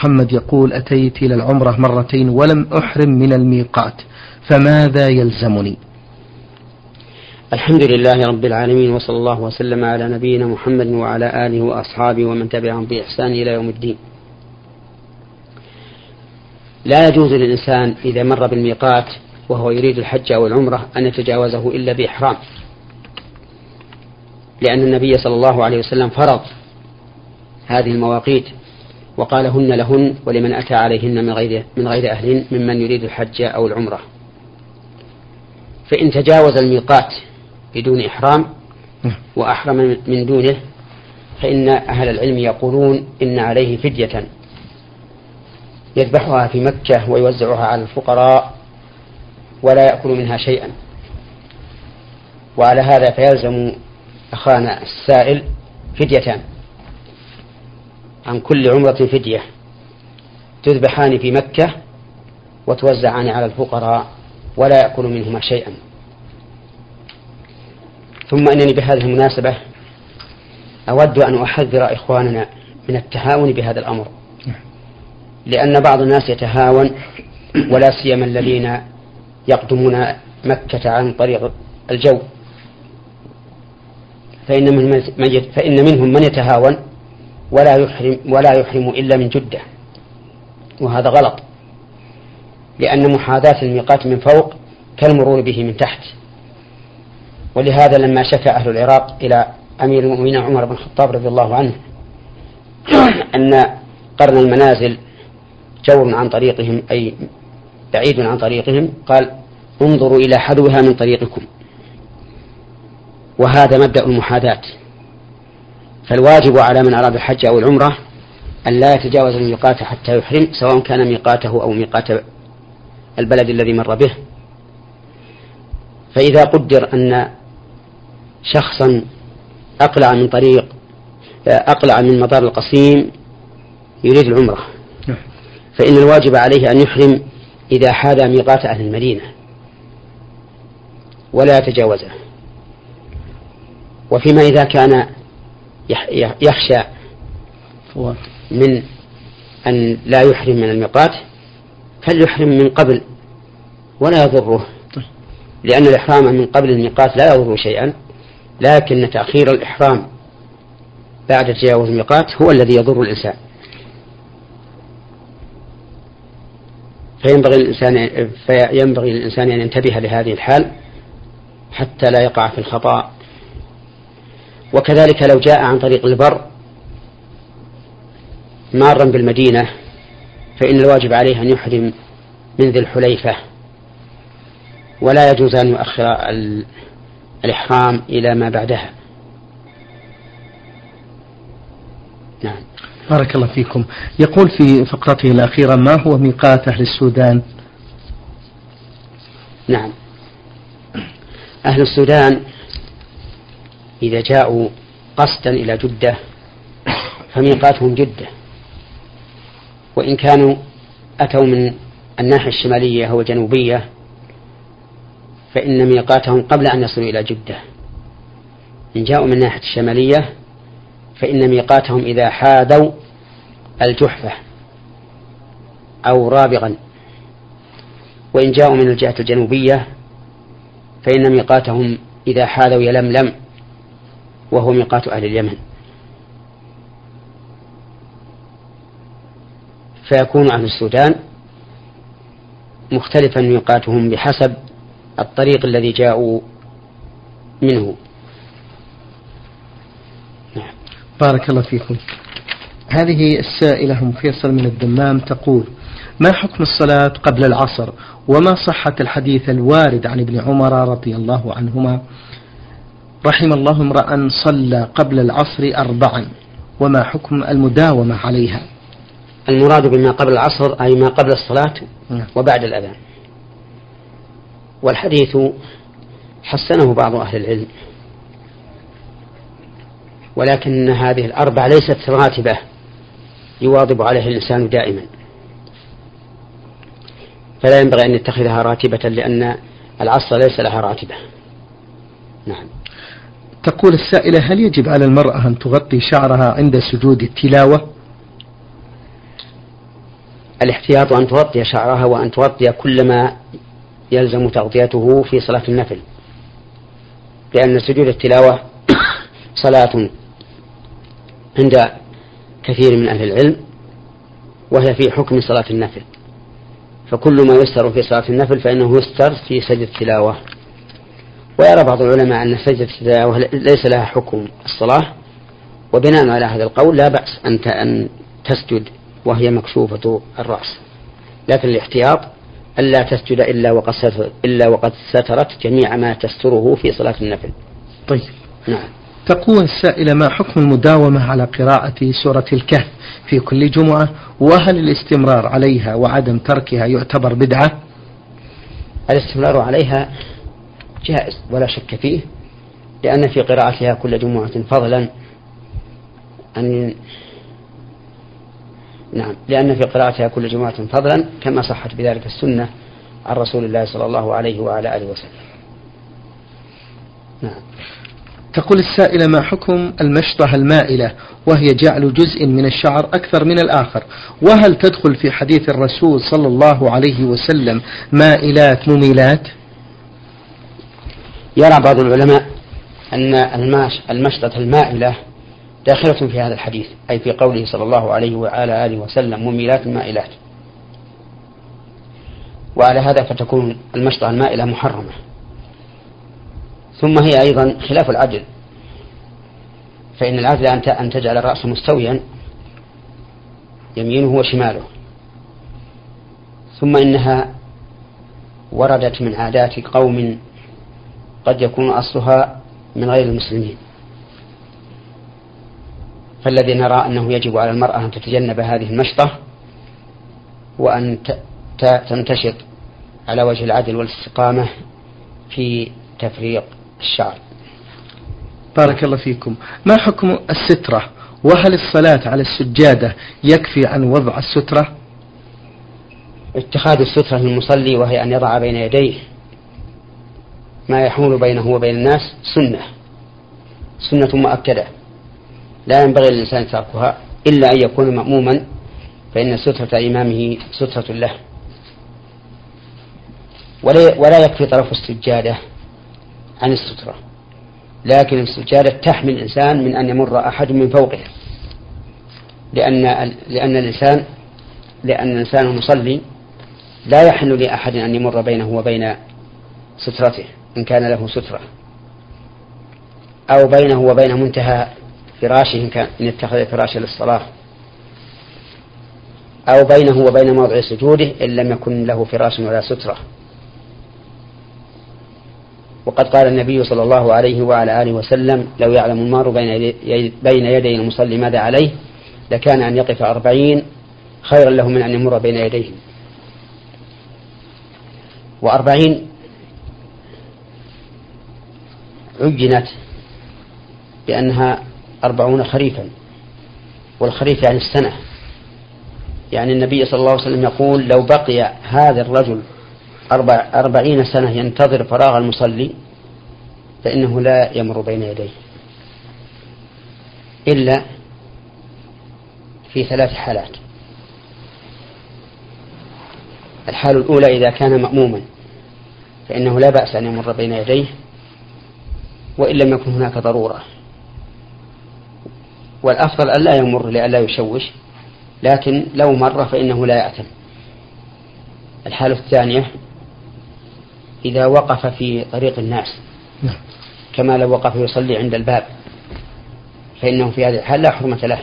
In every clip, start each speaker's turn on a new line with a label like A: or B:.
A: محمد يقول أتيت إلى العمرة مرتين ولم أحرم من الميقات فماذا يلزمني؟
B: الحمد لله رب العالمين وصلى الله وسلم على نبينا محمد وعلى آله وأصحابه ومن تبعهم بإحسان إلى يوم الدين. لا يجوز للإنسان إذا مر بالميقات وهو يريد الحج أو العمرة أن يتجاوزه إلا بإحرام لأن النبي صلى الله عليه وسلم فرض هذه المواقيت وقال هن لهن ولمن أتى عليهن من غير من غير أهل ممن يريد الحج أو العمرة. فإن تجاوز الميقات بدون إحرام وأحرم من دونه فإن أهل العلم يقولون إن عليه فدية. يذبحها في مكة ويوزعها على الفقراء ولا يأكل منها شيئا. وعلى هذا فيلزم أخانا السائل فديتان. عن كل عمرة فدية تذبحان في مكة وتوزعان على الفقراء ولا يأكل منهما شيئا. ثم أنني بهذه المناسبة أود أن أحذر إخواننا من التهاون بهذا الأمر لأن بعض الناس يتهاون ولا سيما الذين يقدمون مكة عن طريق الجو. فإن, من فإن منهم من يتهاون ولا يحرم ولا يحرم إلا من جدة. وهذا غلط. لأن محاذاة الميقات من فوق كالمرور به من تحت. ولهذا لما شكى أهل العراق إلى أمير المؤمنين عمر بن الخطاب رضي الله عنه أن قرن المنازل جور عن طريقهم أي بعيد عن طريقهم قال انظروا إلى حذوها من طريقكم. وهذا مبدأ المحاذاة. فالواجب على من أراد الحج أو العمرة أن لا يتجاوز الميقات حتى يحرم سواء كان ميقاته أو ميقات البلد الذي مر به. فإذا قدر أن شخصا أقلع من طريق أقلع من مطار القصيم يريد العمرة. فإن الواجب عليه أن يحرم إذا حاذى ميقات أهل المدينة. ولا يتجاوزه. وفيما إذا كان يخشى من أن لا يحرم من الميقات فليحرم من قبل ولا يضره. لأن الإحرام من قبل الميقات لا يضر شيئا لكن تأخير الإحرام بعد تجاوز الميقات هو الذي يضر الإنسان فينبغي الإنسان فينبغي للإنسان أن ينتبه لهذه الحال حتى لا يقع في الخطأ وكذلك لو جاء عن طريق البر مارا بالمدينة فإن الواجب عليه أن يحرم من ذي الحليفة. ولا يجوز أن يؤخر الإحرام إلى ما بعدها.
A: نعم. بارك الله فيكم. يقول في فقرته الأخيرة ما هو ميقات أهل السودان؟
B: نعم. أهل السودان إذا جاءوا قصدا إلى جدة فميقاتهم جدة. وإن كانوا أتوا من الناحية الشمالية أو الجنوبية فإن ميقاتهم قبل أن يصلوا إلى جدة. إن جاءوا من الناحية الشمالية فإن ميقاتهم إذا حاذوا الجحفة أو رابغا. وإن جاءوا من الجهة الجنوبية فإن ميقاتهم إذا حاذوا يلملم وهو ميقات أهل اليمن. فيكون أهل السودان مختلفا ميقاتهم بحسب الطريق الذي جاءوا منه.
A: نعم. بارك الله فيكم. هذه السائلة أم فيصل من الدمام تقول ما حكم الصلاة قبل العصر؟ وما صحة الحديث الوارد عن ابن عمر رضي الله عنهما؟ رحم الله امرأ صلى قبل العصر أربعا وما حكم المداومة عليها؟
B: المراد بما قبل العصر أي ما قبل الصلاة نعم. وبعد الأذان. والحديث حسنه بعض أهل العلم ولكن هذه الأربع ليست راتبة يواظب عليها الإنسان دائما. فلا ينبغي أن يتخذها راتبة لأن العصر ليس لها راتبة. نعم.
A: تقول السائلة هل يجب على المرأة أن تغطي شعرها عند سجود التلاوة؟
B: الاحتياط أن تغطي شعرها وأن تغطي كل ما يلزم تغطيته في صلاة النفل. لأن سجود التلاوة صلاة عند كثير من أهل العلم وهي في حكم صلاة النفل. فكل ما يستر في صلاة النفل فإنه يستر في سجد التلاوة. ويرى بعض العلماء أن سجدة التلاوة ليس لها حكم الصلاة وبناء على هذا القول لا بأس أن أن تسجد وهي مكشوفة الرأس لكن الاحتياط ألا تسجد إلا وقد سترت إلا وقد سترت جميع ما تستره في صلاة النفل.
A: طيب. نعم. تقول السائلة ما حكم المداومة على قراءة سورة الكهف في كل جمعة وهل الاستمرار عليها وعدم تركها يعتبر بدعة؟
B: الاستمرار عليها جائز ولا شك فيه لأن في قراءتها كل جمعة فضلا. أن نعم لأن في قراءتها كل جمعة فضلا كما صحت بذلك السنة عن رسول الله صلى الله عليه وعلى آله وسلم.
A: نعم. تقول السائلة ما حكم المشطة المائلة وهي جعل جزء من الشعر أكثر من الآخر؟ وهل تدخل في حديث الرسول صلى الله عليه وسلم مائلات مميلات؟
B: يرى بعض العلماء أن المشطة المائلة داخلة في هذا الحديث أي في قوله صلى الله عليه وعلى آله وسلم مميلات مائلات. وعلى هذا فتكون المشطة المائلة محرمة. ثم هي أيضا خلاف العدل. فإن العدل أن تجعل الرأس مستويا يمينه وشماله. ثم إنها وردت من عادات قوم قد يكون أصلها من غير المسلمين. فالذي نرى أنه يجب على المرأة أن تتجنب هذه المشطة وأن تنتشط على وجه العدل والاستقامة في تفريق الشعر
A: بارك الله فيكم. ما حكم السترة؟ وهل الصلاة على السجادة يكفي عن وضع السترة؟
B: اتخاذ السترة للمصلي وهي أن يضع بين يديه ما يحول بينه وبين الناس سنة. سنة مؤكدة. لا ينبغي للإنسان تركها إلا أن يكون مأموما فإن سترة إمامه سترة له. ولا يكفي طرف السجادة عن السترة. لكن السجادة تحمي الإنسان من أن يمر أحد من فوقه. لأن لأن الإنسان لأن الإنسان المصلي لا يحل لأحد أن يمر بينه وبين سترته. إن كان له سترة. أو بينه وبين منتهى فراشه إن كان إن اتخذ فراشا للصلاة. أو بينه وبين موضع سجوده إن لم يكن له فراش ولا سترة. وقد قال النبي صلى الله عليه وعلى آله وسلم لو يعلم المار بين يدي المصلي ماذا عليه لكان أن يقف أربعين خيرا له من أن يمر بين يديه. وأربعين عجنت بأنها أربعون خريفا والخريف يعني السنة. يعني النبي صلى الله عليه وسلم يقول لو بقي هذا الرجل أربع أربعين سنة ينتظر فراغ المصلي فإنه لا يمر بين يديه. إلا في ثلاث حالات. الحال الأولى إذا كان مأموما فإنه لا بأس أن يمر بين يديه. وإن لم يكن هناك ضرورة. والأفضل أن لا يمر لئلا يشوش لكن لو مر فإنه لا يأتم الحالة الثانية إذا وقف في طريق الناس نعم. كما لو وقف يصلي عند الباب فإنه في هذه الحال لا حرمة له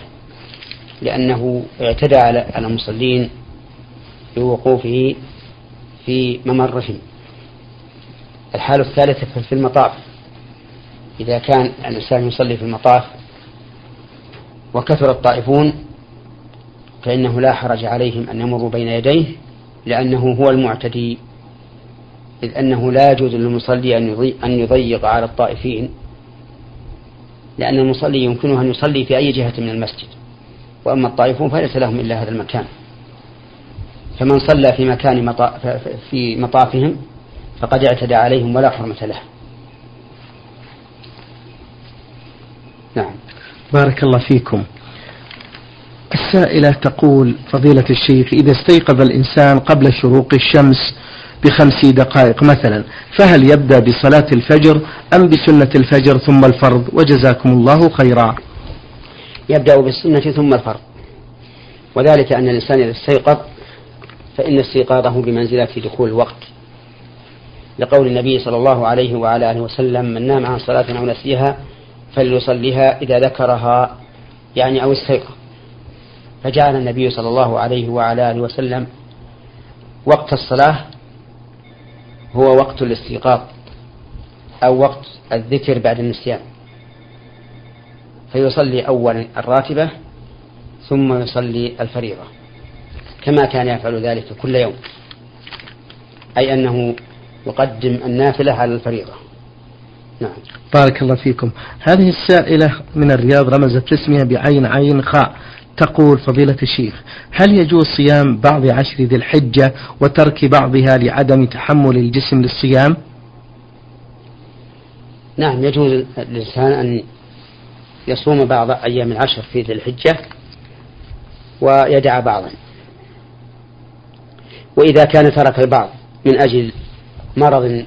B: لأنه اعتدى على المصلين بوقوفه في ممرهم. الحالة الثالثة في المطاف. إذا كان الإنسان يصلي في المطاف وكثر الطائفون فإنه لا حرج عليهم أن يمروا بين يديه لأنه هو المعتدي إذ أنه لا يجوز للمصلي أن يضيق على الطائفين لأن المصلي يمكنه أن يصلي في أي جهة من المسجد وأما الطائفون فليس لهم إلا هذا المكان. فمن صلى في مكان في مطافهم فقد اعتدى عليهم ولا حرمة له. نعم.
A: بارك الله فيكم. السائلة تقول فضيلة الشيخ إذا استيقظ الإنسان قبل شروق الشمس بخمس دقائق مثلا فهل يبدأ بصلاة الفجر أم بسنة الفجر ثم الفرض؟ وجزاكم الله خيرا.
B: يبدأ بالسنة ثم الفرض. وذلك أن الإنسان إذا استيقظ فإن استيقاظه بمنزلة دخول الوقت. لقول النبي صلى الله عليه وعلى آله وسلم من نام عن صلاة أو نسيها فليصليها إذا ذكرها يعني أو استيقظ. فجعل النبي صلى الله عليه وعلى آله وسلم وقت الصلاة هو وقت الاستيقاظ أو وقت الذكر بعد النسيان. فيصلي أولا الراتبة ثم يصلي الفريضة كما كان يفعل ذلك كل يوم. أي أنه يقدم النافلة على الفريضة.
A: نعم. بارك الله فيكم. هذه السائلة من الرياض رمزت اسمها بعين عين خاء. تقول فضيلة الشيخ هل يجوز صيام بعض عشر ذي الحجة وترك بعضها لعدم تحمل الجسم للصيام؟
B: نعم يجوز للإنسان أن يصوم بعض أيام العشر في ذي الحجة ويدع بعضا. وإذا كان ترك البعض من أجل مرض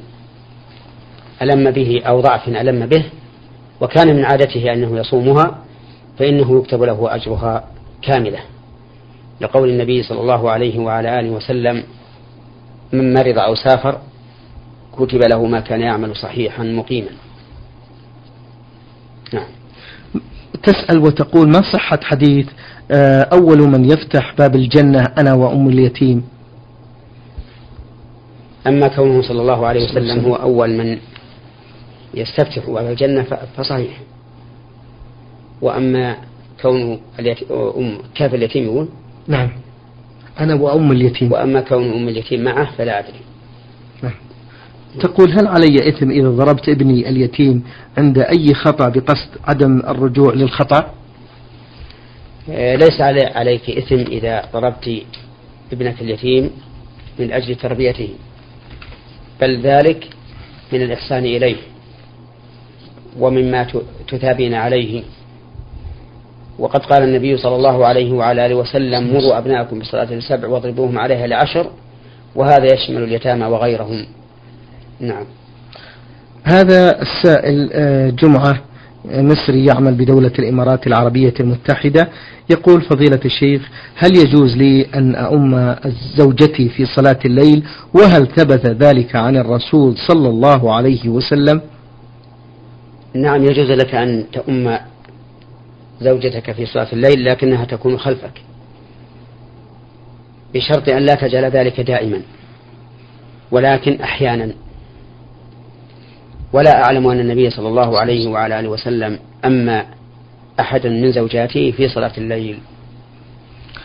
B: ألم به أو ضعف ألم به وكان من عادته أنه يصومها فإنه يكتب له أجرها كاملة لقول النبي صلى الله عليه وعلى آله وسلم من مرض أو سافر كتب له ما كان يعمل صحيحا مقيما.
A: نعم. تسأل وتقول ما صحة حديث آه، أول من يفتح باب الجنة أنا وأم اليتيم؟
B: أما كونه صلى الله عليه وسلم هو أول من يستفتح باب الجنة فصحيح. وأما كون أم كاف اليتيم يقول؟
A: نعم. أنا وأم اليتيم.
B: وأما كون أم اليتيم معه فلا أدري. نعم.
A: تقول هل علي إثم إذا ضربت ابني اليتيم عند أي خطأ بقصد عدم الرجوع للخطأ؟
B: آه، ليس عليك إثم إذا ضربت ابنك اليتيم من أجل تربيته بل ذلك من الإحسان إليه. ومما تثابين عليه. وقد قال النبي صلى الله عليه وعلى آله وسلم مروا أبناءكم بصلاة السبع واضربوهم عليها لعشر وهذا يشمل اليتامى وغيرهم. نعم.
A: هذا السائل آه، جمعة مصري يعمل بدولة الإمارات العربية المتحدة يقول فضيلة الشيخ هل يجوز لي أن أؤم زوجتي في صلاة الليل؟ وهل ثبت ذلك عن الرسول صلى الله عليه وسلم؟
B: نعم يجوز لك أن تؤم زوجتك في صلاة الليل لكنها تكون خلفك بشرط أن لا تجعل ذلك دائما ولكن أحيانا. ولا أعلم أن النبي صلى الله عليه وعلى آله وسلم أما أحدا من زوجاته في صلاة الليل.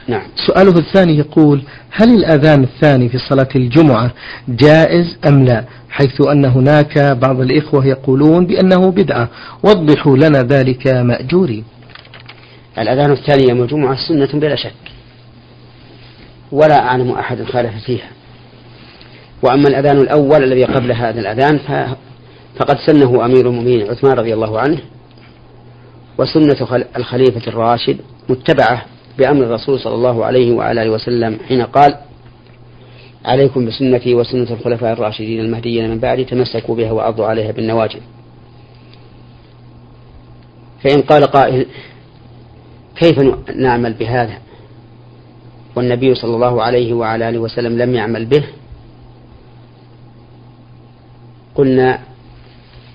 A: نعم. سؤاله الثاني يقول هل الأذان الثاني في صلاة الجمعة جائز أم لا؟ حيث أن هناك بعض الإخوة يقولون بأنه بدعة. وضحوا لنا ذلك مأجورين.
B: الأذان الثاني يوم الجمعة سنة بلا شك. ولا أعلم أحد خالف فيها. وأما الأذان الأول الذي قبل هذا الأذان فقد سنه أمير المؤمنين عثمان رضي الله عنه وسنة الخليفة الراشد متبعة بأمر الرسول صلى الله عليه وعلى آله وسلم حين قال عليكم بسنتي وسنة الخلفاء الراشدين المهديين من بعدي تمسكوا بها وعضوا عليها بالنواجذ. فإن قال قائل كيف نعمل بهذا؟ والنبي صلى الله عليه وعلى آله وسلم لم يعمل به. قلنا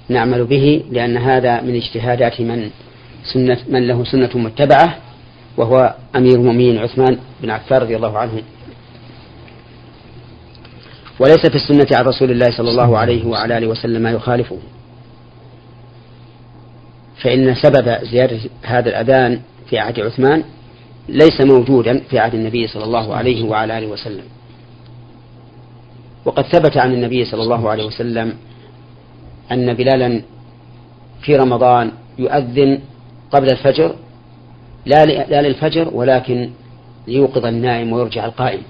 B: نعمل به لأن هذا من اجتهادات من سنة من له سنة متبعة. وهو أمير المؤمنين عثمان بن عفان رضي الله عنه. وليس في السنة عن رسول الله صلى الله عليه وعلى آله وسلم ما يخالفه. فإن سبب زيادة هذا الأذان في عهد عثمان ليس موجودا في عهد النبي صلى الله عليه وعلى آله وسلم. وقد ثبت عن النبي صلى الله عليه وسلم أن بلالا في رمضان يؤذن قبل الفجر لا لا للفجر ولكن ليوقظ النائم ويرجع القائم.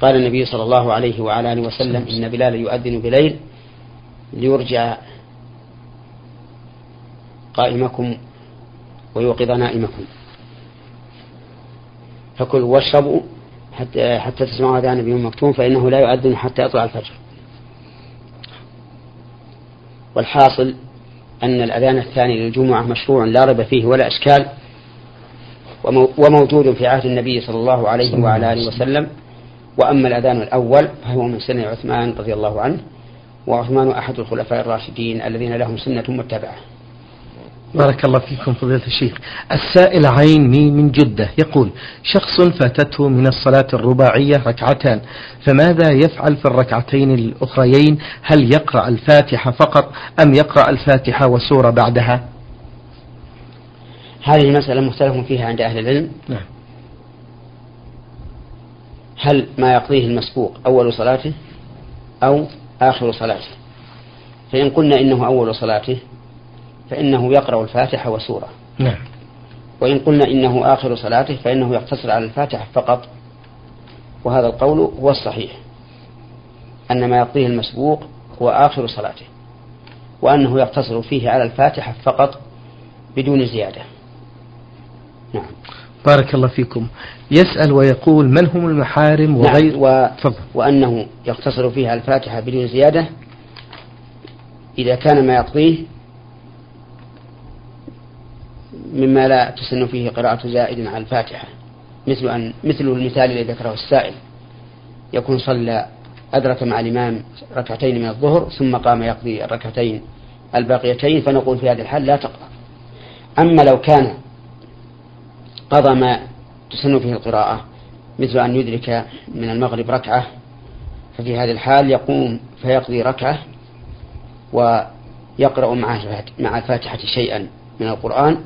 B: قال النبي صلى الله عليه وعلى آله وسلم إن بلال يؤذن بليل ليرجع قائمكم ويوقظ نائمكم. فكلوا واشربوا حتى حتى تسمعوا أذان نبي مكتوم فإنه لا يؤذن حتى يطلع الفجر. والحاصل أن الأذان الثاني للجمعة مشروع لا ريب فيه ولا إشكال. وموجود في عهد النبي صلى الله عليه وعلى آله وسلم. وأما الأذان الأول فهو من سنة عثمان رضي الله عنه وعثمان أحد الخلفاء الراشدين الذين لهم سنة متبعة.
A: بارك الله فيكم فضيلة الشيخ. السائل عين من جدة يقول شخص فاتته من الصلاة الرباعية ركعتان فماذا يفعل في الركعتين الأخريين؟ هل يقرأ الفاتحة فقط أم يقرأ الفاتحة وسورة بعدها؟
B: هذه مسألة مختلف فيها عند أهل العلم.
A: نعم.
B: هل ما يقضيه المسبوق أول صلاته أو آخر صلاته؟ فإن قلنا إنه أول صلاته فإنه يقرأ الفاتحة وسورة.
A: نعم.
B: وإن قلنا إنه آخر صلاته فإنه يقتصر على الفاتحة فقط. وهذا القول هو الصحيح. أن ما يقضيه المسبوق هو آخر صلاته. وأنه يقتصر فيه على الفاتحة فقط بدون زيادة. نعم.
A: بارك الله فيكم. يسأل ويقول من هم المحارم وغير
B: نعم و... وأنه يقتصر فيها الفاتحة بدون زيادة. إذا كان ما يقضيه مما لا تسن فيه قراءة زائد على الفاتحة. مثل أن مثل المثال الذي ذكره السائل. يكون صلى أدرك مع الإمام ركعتين من الظهر ثم قام يقضي الركعتين الباقيتين فنقول في هذه الحال لا تقرأ أما لو كان قضى ما تسن فيه القراءة مثل أن يدرك من المغرب ركعة ففي هذه الحال يقوم فيقضي ركعة ويقرأ مع الفاتحة شيئا من القرآن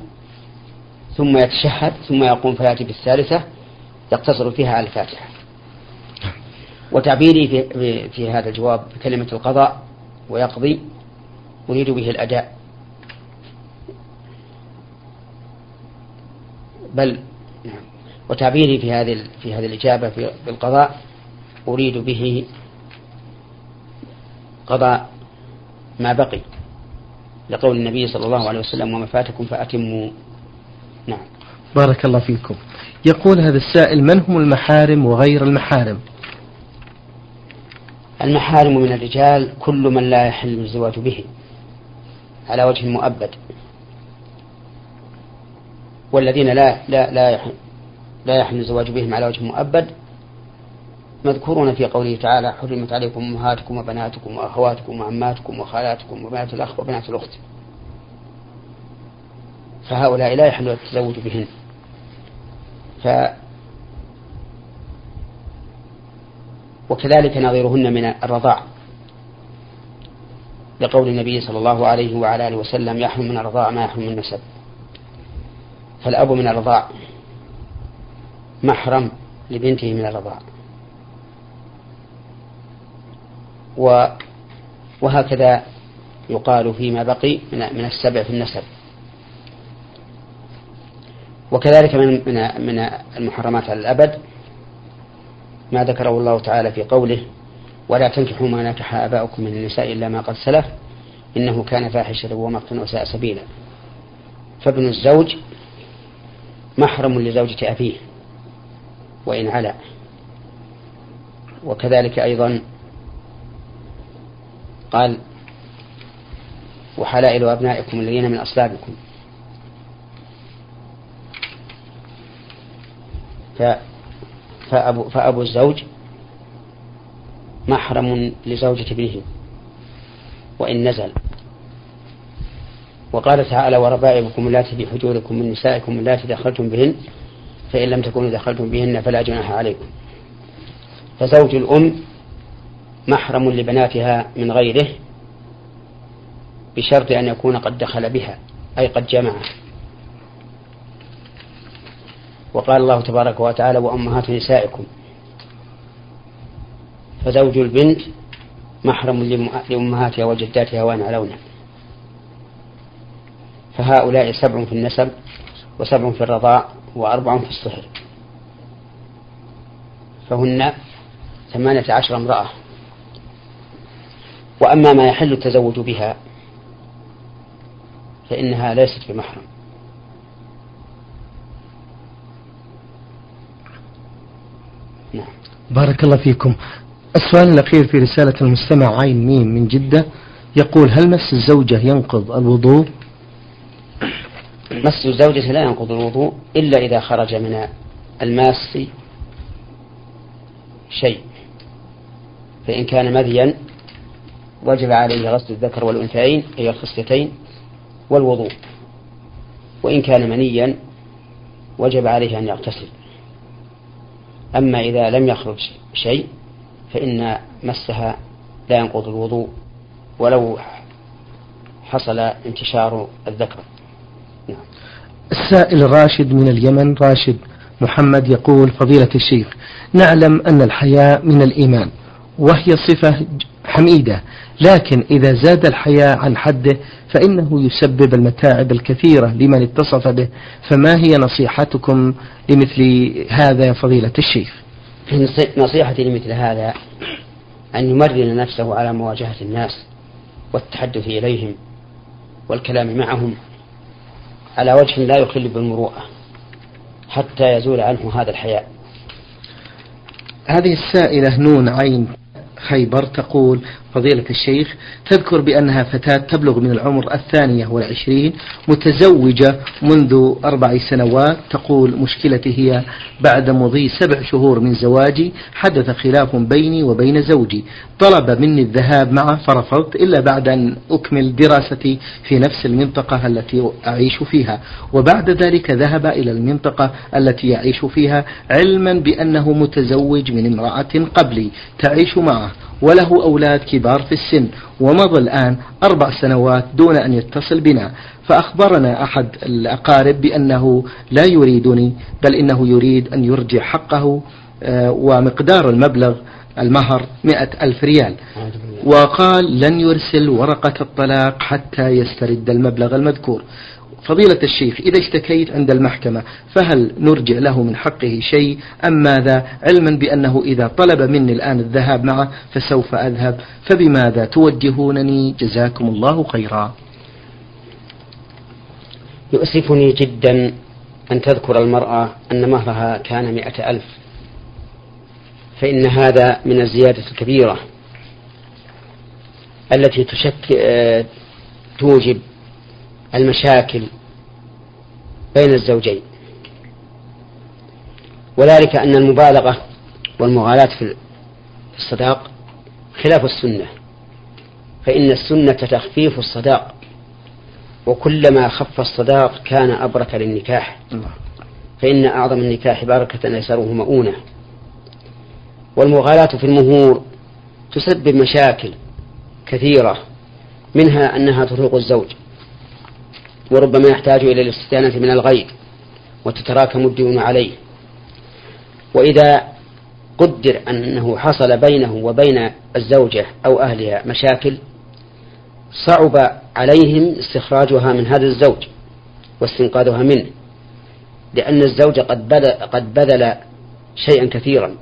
B: ثم يتشهد ثم يقوم فيأتي بالثالثة يقتصر فيها على الفاتحة. وتعبيري في, في هذا الجواب بكلمة القضاء ويقضي أريد به الأداء. بل وتعبيري في هذه في هذه الإجابة في بالقضاء أريد به قضاء ما بقي لقول النبي صلى الله عليه وسلم وما فاتكم فأتموا. نعم.
A: بارك الله فيكم. يقول هذا السائل من هم المحارم وغير المحارم؟
B: المحارم من الرجال كل من لا يحل الزواج به على وجه مؤبد. والذين لا لا لا لا يحل الزواج بهم على وجه مؤبد مذكورون في قوله تعالى حرمت عليكم أمهاتكم وبناتكم وأخواتكم وعماتكم وخالاتكم وبنات الأخ وبنات الأخت فهؤلاء لا يحل التزوج بهن. ف وكذلك نظيرهن من الرضاع. لقول النبي صلى الله عليه وعلى آله وسلم يحرم من الرضاع ما يحرم من النسب فالأب من الرضاع. محرم لبنته من الرضاع. و وهكذا يقال فيما بقي من السبع في النسب. وكذلك من من من المحرمات على الأبد ما ذكره الله تعالى في قوله ولا تنكحوا ما نكح آباؤكم من النساء إلا ما قد سلف إنه كان فاحشة ومقتا وساء سبيلا. فابن الزوج محرم لزوجة أبيه وإن علا. وكذلك أيضا قال وحلائل أبنائكم الذين من أصلابكم. فأبو, فأبو الزوج محرم لزوجة ابنه وإن نزل. وقال تعالى وربائبكم اللاتي في حجوركم من نسائكم اللاتي دخلتم بهن فإن لم تكونوا دخلتم بهن فلا جناح عليكم. فزوج الأم محرم لبناتها من غيره بشرط أن يكون قد دخل بها أي قد جمع وقال الله تبارك وتعالى وأمهات نسائكم. فزوج البنت محرم لأمهاتها وجداتها وأن علونا فهؤلاء سبع في النسب وسبع في الرضاع وأربع في الصهر فهن ثمانية عشر امرأة. وأما ما يحل التزوج بها فإنها ليست بمحرم.
A: نعم. بارك الله فيكم. السؤال الأخير في رسالة المستمع عين ميم من جدة. يقول هل مس الزوجة ينقض الوضوء؟
B: مس الزوجة لا ينقض الوضوء إلا إذا خرج من الماس شيء. فإن كان مذيا وجب عليه غسل الذكر والأنثيين أي الخصيتين والوضوء. وإن كان منيا وجب عليه أن يغتسل. أما إذا لم يخرج شيء فإن مسها لا ينقض الوضوء ولو حصل انتشار الذكر.
A: السائل راشد من اليمن. راشد محمد يقول فضيلة الشيخ نعلم أن الحياء من الإيمان وهي صفة حميدة لكن إذا زاد الحياء عن حده فإنه يسبب المتاعب الكثيرة لمن اتصف به. فما هي نصيحتكم لمثل هذا يا فضيلة الشيخ؟
B: نصيحتي لمثل هذا أن يمرن نفسه على مواجهة الناس والتحدث إليهم والكلام معهم على وجه لا يخل بالمروءة حتى يزول عنه هذا الحياء.
A: هذه السائلة نون عين خيبر تقول فضيلة الشيخ تذكر بأنها فتاة تبلغ من العمر الثانية والعشرين متزوجة منذ أربع سنوات تقول مشكلتي هي بعد مضي سبع شهور من زواجي حدث خلاف بيني وبين زوجي. طلب مني الذهاب معه فرفضت إلا بعد أن أكمل دراستي في نفس المنطقة التي أعيش فيها. وبعد ذلك ذهب إلى المنطقة التي يعيش فيها علما بأنه متزوج من امرأة قبلي تعيش معه. وله أولاد كبار في السن ومضى الآن أربع سنوات دون أن يتصل بنا. فأخبرنا أحد الأقارب بأنه لا يريدني بل إنه يريد أن يرجع حقه آه، ومقدار المبلغ المهر مئة ألف ريال. وقال لن يرسل ورقة الطلاق حتى يسترد المبلغ المذكور. فضيلة الشيخ إذا اشتكيت عند المحكمة فهل نرجع له من حقه شيء؟ أم ماذا؟ علما بأنه إذا طلب مني الآن الذهاب معه فسوف أذهب. فبماذا توجهونني؟ جزاكم الله خيرا.
B: يؤسفني جدا أن تذكر المرأة أن مهرها كان مئة ألف فإن هذا من الزيادة الكبيرة التي تشكل آه، توجب المشاكل بين الزوجين. وذلك أن المبالغة والمغالاة في الصداق خلاف السنة. فإن السنة تخفيف الصداق وكلما خف الصداق كان أبرك للنكاح. فإن أعظم النكاح بركة أيسره مؤونة. والمغالاة في المهور تسبب مشاكل كثيرة منها أنها تطلق الزوج. وربما يحتاج إلى الاستدانة من الغير وتتراكم الديون عليه. وإذا قدر أنه حصل بينه وبين الزوجة أو أهلها مشاكل صعب عليهم استخراجها من هذا الزوج واستنقاذها منه لأن الزوج قد بذل, قد بذل شيئا كثيرا.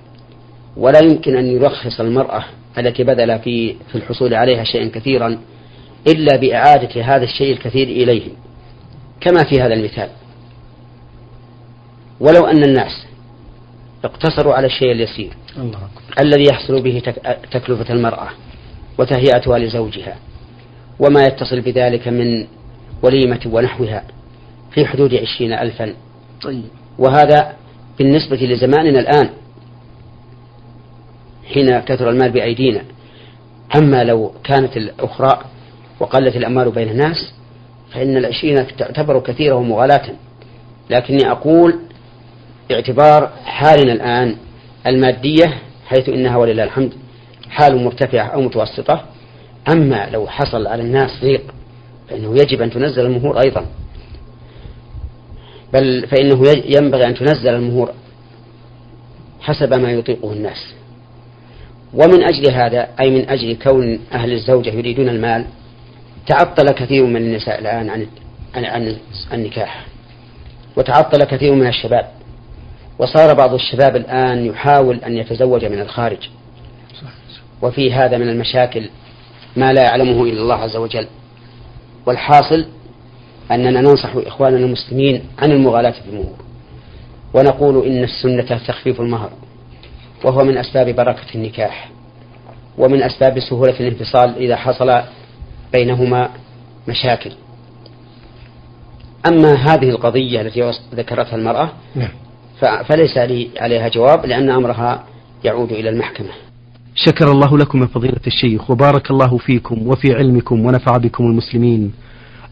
B: ولا يمكن أن يرخص المرأة التي بذل في في الحصول عليها شيئا كثيرا إلا بإعادة هذا الشيء الكثير إليهم. كما في هذا المثال. ولو أن الناس اقتصروا على الشيء اليسير الله الذي يحصل به تكلفة المرأة وتهيئتها لزوجها وما يتصل بذلك من وليمة ونحوها في حدود عشرين ألفا. طيب. وهذا بالنسبة لزماننا الآن حين كثر المال بأيدينا. أما لو كانت الأخرى وقلت الأموال بين الناس فإن العشرين تعتبر كثيرة ومغالاة. لكني أقول باعتبار حالنا الآن المادية حيث إنها ولله الحمد حال مرتفعة أو متوسطة. أما لو حصل على الناس ضيق فإنه يجب أن تنزل المهور أيضا. بل فإنه ينبغي أن تنزل المهور حسب ما يطيقه الناس. ومن أجل هذا أي من أجل كون أهل الزوجة يريدون المال تعطل كثير من النساء الآن عن عن, النكاح. وتعطل كثير من الشباب. وصار بعض الشباب الآن يحاول أن يتزوج من الخارج. وفي هذا من المشاكل ما لا يعلمه إلا الله عز وجل. والحاصل أننا ننصح إخواننا المسلمين عن المغالاة في المهور ونقول إن السنة تخفيف المهر. وهو من أسباب بركة النكاح. ومن أسباب سهولة الانفصال إذا حصل بينهما مشاكل. أما هذه القضية التي ذكرتها المرأة
A: نعم.
B: فليس لي عليها جواب لأن أمرها يعود إلى المحكمة.
A: شكر الله لكم يا فضيلة الشيخ وبارك الله فيكم وفي علمكم ونفع بكم المسلمين.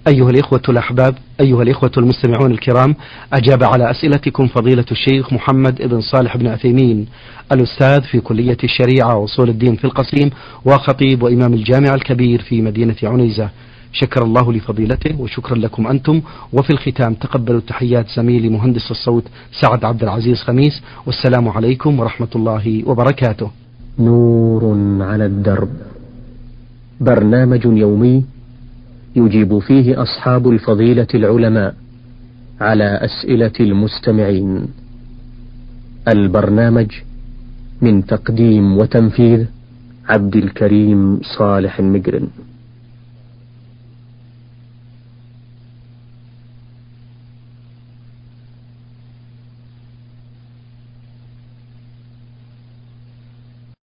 A: أيها الإخوة الأحباب أيها الإخوة المستمعون الكرام أجاب على أسئلتكم فضيلة الشيخ محمد بن صالح بن عثيمين الأستاذ في كلية الشريعة وأصول الدين في القصيم وخطيب وإمام الجامع الكبير في مدينة عنيزة. شكر الله لفضيلته وشكرا لكم أنتم. وفي الختام تقبلوا تحيات زميلي مهندس الصوت سعد عبد العزيز خميس والسلام عليكم ورحمة الله وبركاته.
C: نور على الدرب. برنامج يومي يجيب فيه أصحاب الفضيلة العلماء على أسئلة المستمعين. البرنامج من تقديم وتنفيذ عبد الكريم صالح المقرن